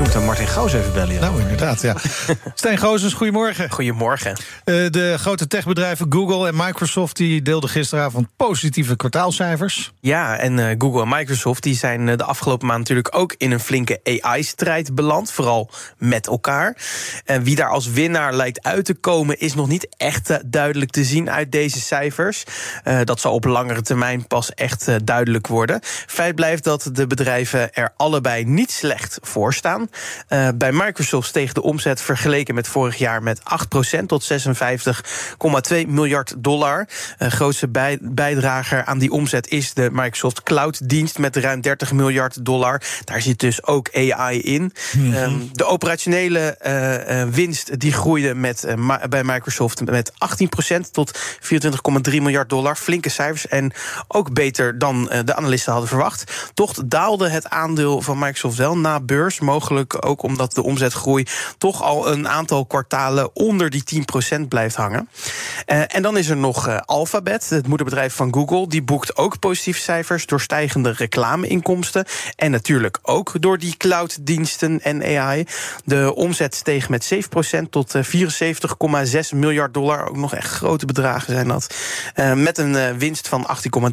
Je moet aan Martin Goos even bellen. Ja. Nou, inderdaad, ja. Stijn Gozes, goedemorgen. Goedemorgen. Uh, de grote techbedrijven Google en Microsoft... die deelden gisteravond positieve kwartaalcijfers. Ja, en uh, Google en Microsoft die zijn uh, de afgelopen maand natuurlijk ook... in een flinke AI-strijd beland, vooral met elkaar. En wie daar als winnaar lijkt uit te komen... is nog niet echt duidelijk te zien uit deze cijfers. dat zal op langere termijn pas echt duidelijk worden. Feit blijft dat de bedrijven er allebei niet slecht voor staan. Uh, bij Microsoft steeg de omzet vergeleken met vorig jaar met 8% tot 56,2 miljard dollar. Uh, grootste bij, bijdrager aan die omzet is de Microsoft Cloud-dienst met ruim 30 miljard dollar. Daar zit dus ook AI in. Mm -hmm. um, de operationele uh, winst die groeide met, bij Microsoft met 18% tot 24,3 miljard dollar. Flinke cijfers en ook beter dan de analisten hadden verwacht. Toch daalde het aandeel van Microsoft wel na beurs, mogelijk ook omdat de omzetgroei toch al een aantal kwartalen onder die 10% blijft hangen. Uh, en dan is er nog uh, Alphabet, het moederbedrijf van Google. Die boekt ook positieve cijfers door stijgende reclameinkomsten. En natuurlijk ook door die clouddiensten en AI. De omzet steeg met 7% tot 74,6 miljard dollar. Ook nog echt grote bedragen zijn dat. Met een winst van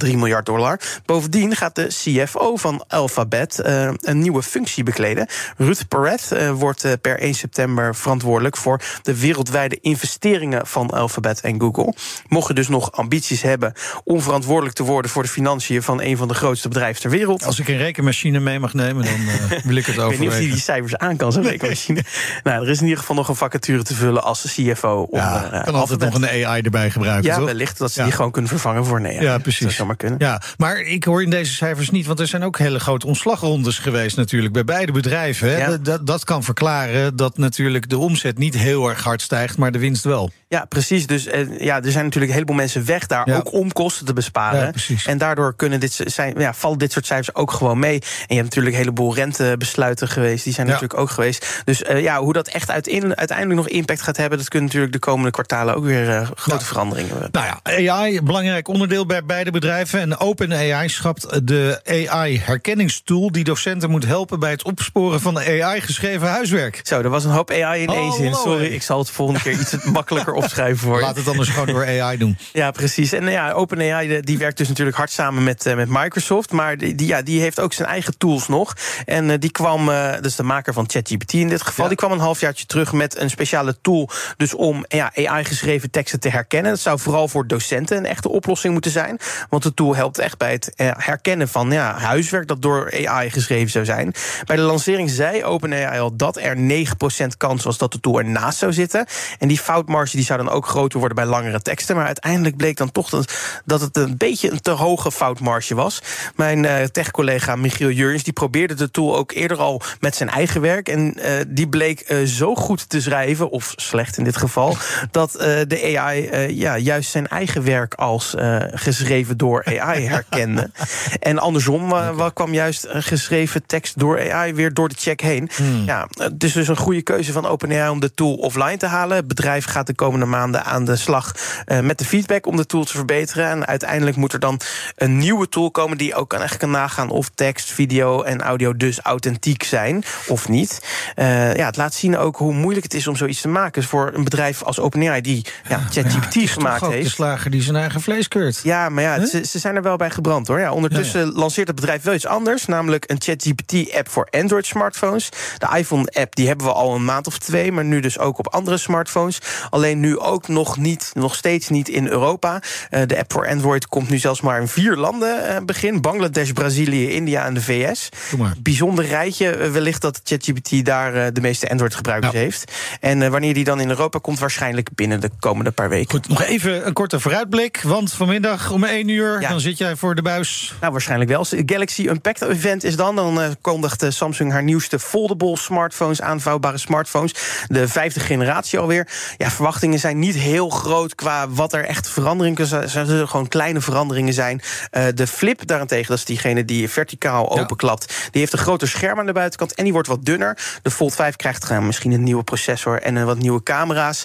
18,3 miljard dollar. Bovendien gaat de CFO van Alphabet een nieuwe functie bekleden. Ruth Perret uh, wordt uh, per 1 september verantwoordelijk voor de wereldwijde investeringen van Alphabet en Google. Mocht je dus nog ambities hebben om verantwoordelijk te worden voor de financiën van een van de grootste bedrijven ter wereld. Als ik een rekenmachine mee mag nemen, dan uh, wil ik het over. ik weet niet of hij die cijfers aan kan, zo'n rekenmachine. nou, er is in ieder geval nog een vacature te vullen als CFO. Om, kan altijd nog een AI erbij gebruiken. Ja, toch? wellicht dat ze ja. die gewoon kunnen vervangen voor een AI. Ja, precies. Dat zou maar kunnen. Ja, maar ik hoor in deze cijfers niet, want er zijn ook hele grote ontslagrondes geweest natuurlijk bij beide bedrijven. Hè? Ja. Dat, dat kan verklaren dat natuurlijk de omzet niet heel erg hard stijgt, maar de winst wel. Ja, precies. Dus eh, ja, er zijn natuurlijk een heleboel mensen weg daar, ja. ook om kosten te besparen. Ja, en daardoor kunnen dit zijn, ja, vallen dit soort cijfers ook gewoon mee. En je hebt natuurlijk een heleboel rentebesluiten geweest, die zijn natuurlijk ook geweest. Dus uh, ja, hoe dat echt uiteindelijk nog impact gaat hebben, dat kunnen natuurlijk de komende kwartalen ook weer uh, grote veranderingen hebben. Nou ja, AI, belangrijk onderdeel bij beide bedrijven. En OpenAI schapt de AI-herkenningstool die docenten moet helpen bij het opsporen van de AI-geschreven huiswerk. Zo, er was een hoop AI in één zin. Sorry, ik zal het volgende keer iets makkelijker opschrijven voor je. Laat het anders gewoon door AI doen. Ja, precies. En ja, OpenAI die werkt dus natuurlijk hard samen met, uh, met Microsoft. Maar die, die, ja, die heeft ook zijn eigen tools nog. En uh, die kwam, uh, dus de maker van ChatGPT in dit geval, ja. die kwam een halfjaartje terug met een speciale tool. Dus om ja, AI-geschreven teksten te herkennen. Dat zou vooral voor docenten een echte oplossing moeten zijn. Want de tool helpt echt bij het herkennen van ja, huiswerk dat door AI geschreven zou zijn. Bij de lancering zei OpenAI al dat er 9% kans was dat de tool ernaast zou zitten. En die foutmarge die zou dan ook groter worden bij langere teksten. Maar uiteindelijk bleek dan toch dat, dat het een beetje een te hoge foutmarge was. Mijn uh, tech-collega Michiel Jurjens die probeerde de tool ook eerder al met zijn eigen werk. En uh, die bleek uh, zo goed te schrijven, of slecht in dit geval, dat de AI ja, juist zijn eigen werk als geschreven door AI herkende. en andersom kwam juist geschreven tekst door AI weer door de check heen. Hmm. Ja, het is dus een goede keuze van OpenAI om de tool offline te halen. Het bedrijf gaat de komende maanden aan de slag uh, met de feedback om de tool te verbeteren. En uiteindelijk moet er dan een nieuwe tool komen die ook kan, echt kan nagaan of tekst, video en audio dus authentiek zijn of niet. Uh, ja, het laat zien ook hoe moeilijk het is om zoiets te maken. Dus voor een bedrijf als OpenAI die ja, ChatGPT ja, gemaakt heeft. de slager die zijn eigen vlees keurt. Ja, maar ja, huh? ze, ze, zijn er wel bij gebrand hoor. Ja, ondertussen ja, lanceert het bedrijf wel iets anders, namelijk een ChatGPT-app voor Android-smartphones. De iPhone-app die hebben we al een maand of twee, maar nu dus ook op andere smartphones. Alleen nu ook nog niet, nog steeds niet in Europa. Uh, de app voor Android komt nu zelfs maar in vier landen uh, begin: Bangladesh, Brazilië, India en de VS. Bijzonder rijtje, uh, wellicht dat ChatGPT daar de meeste Android-gebruikers ja. heeft. En wanneer die dan in Europa komt, waarschijnlijk binnen de komende paar weken. Goed, nog even een korte vooruitblik, want vanmiddag om 1 uur ja. dan zit jij voor de buis. Nou, waarschijnlijk wel. Galaxy Unpacked event is dan. Dan kondigt Samsung haar nieuwste foldable smartphones, aanvouwbare smartphones. De vijfde generatie alweer. Ja, verwachtingen zijn niet heel groot qua wat er echt veranderingen zijn. Er zullen gewoon kleine veranderingen zijn. Uh, de flip daarentegen, dat is diegene die verticaal openklapt. Die heeft een groter scherm aan de buitenkant en die wordt wat dunner. De Fold 5 krijgt uh, misschien een nieuwe processor en uh, wat nieuwe camera's.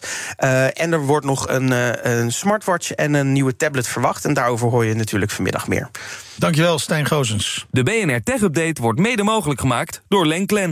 en er wordt nog een, een smartwatch en een nieuwe tablet verwacht. En daarover hoor je natuurlijk vanmiddag meer. Dankjewel, Stijn Gozens. De BNR Tech Update wordt mede mogelijk gemaakt door Lenklen.